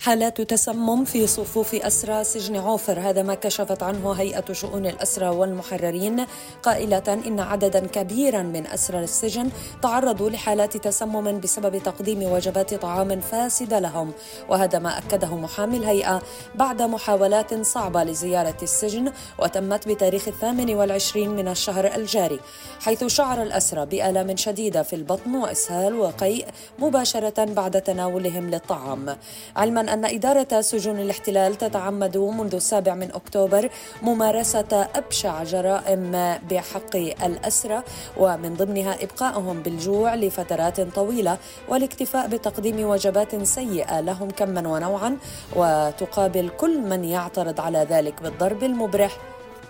حالات تسمم في صفوف أسرى سجن عوفر هذا ما كشفت عنه هيئة شؤون الأسرى والمحررين. قائلة إن عددا كبيرا من أسرى السجن تعرضوا لحالات تسمم بسبب تقديم وجبات طعام فاسدة لهم. وهذا ما أكده محامي الهيئة بعد محاولات صعبة لزيارة السجن وتمت بتاريخ الثامن والعشرين من الشهر الجاري حيث شعر الأسرى بآلام شديدة في البطن وإسهال وقيء مباشرة بعد تناولهم للطعام. علما أن إدارة سجون الاحتلال تتعمد منذ السابع من أكتوبر ممارسة أبشع جرائم بحق الأسرى ومن ضمنها إبقائهم بالجوع لفترات طويلة والاكتفاء بتقديم وجبات سيئة لهم كما ونوعا وتقابل كل من يعترض على ذلك بالضرب المبرح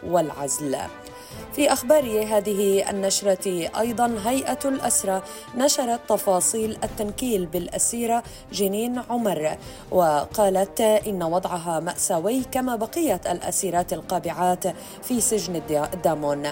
والعزل. في أخبار هذه النشرة أيضا هيئة الأسرة نشرت تفاصيل التنكيل بالأسيرة جنين عمر وقالت إن وضعها مأساوي كما بقية الأسيرات القابعات في سجن الدامون.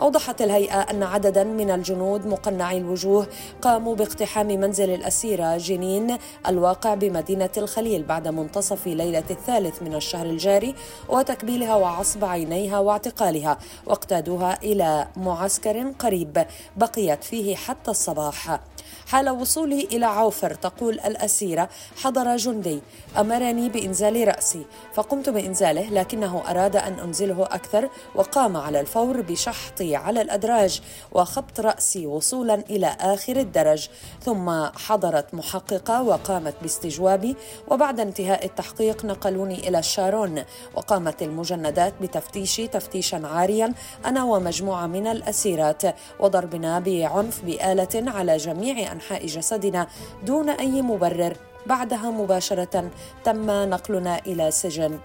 أوضحت الهيئة أن عددا من الجنود مقنعي الوجوه قاموا باقتحام منزل الأسيرة جنين الواقع بمدينة الخليل بعد منتصف ليلة الثالث من الشهر الجاري وتكبيلها وعصب عينيها واعتقالها واقتادوها إلى معسكر قريب بقيت فيه حتى الصباح. حال وصولي إلى عوفر تقول الأسيرة حضر جندي أمرني بإنزال رأسي. فقمت بإنزاله لكنه أراد أن أنزله أكثر وقام على الفور بشحطي على الأدراج وخبط رأسي وصولا إلى آخر الدرج. ثم حضرت محققة وقامت باستجوابي وبعد انتهاء التحقيق نقلوني إلى الشارون. وقامت المجندات بتفتيشي تفتيشا عاريا أنا ومجموعة من الأسيرات وضربنا بعنف بآلة على جميع أنحاء جسدنا دون أي مبرر بعدها مباشرة تم نقلنا إلى سجن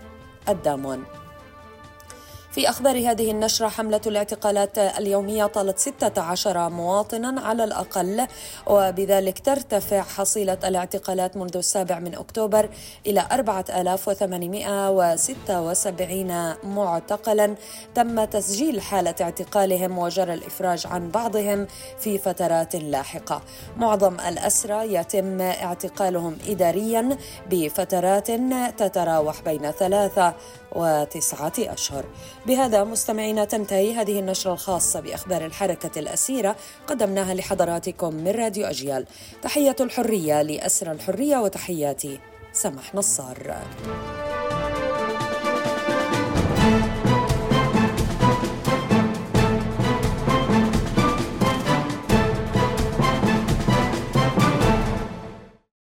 الدامون. في أخبار هذه النشرة حملة الاعتقالات اليومية طالت 16 مواطنا على الأقل وبذلك ترتفع حصيلة الاعتقالات منذ السابع من أكتوبر إلى 4876 معتقلا. تم تسجيل حالة اعتقالهم وجرى الإفراج عن بعضهم في فترات لاحقة. معظم الأسرى يتم اعتقالهم إداريا بفترات تتراوح بين ثلاثة وتسعة أشهر. بهذا مستمعينا تنتهي هذه النشرة الخاصة بأخبار الحركة الأسيرة قدمناها لحضراتكم من راديو أجيال. تحية الحرية لأسرى الحرية وتحياتي سمح نصار.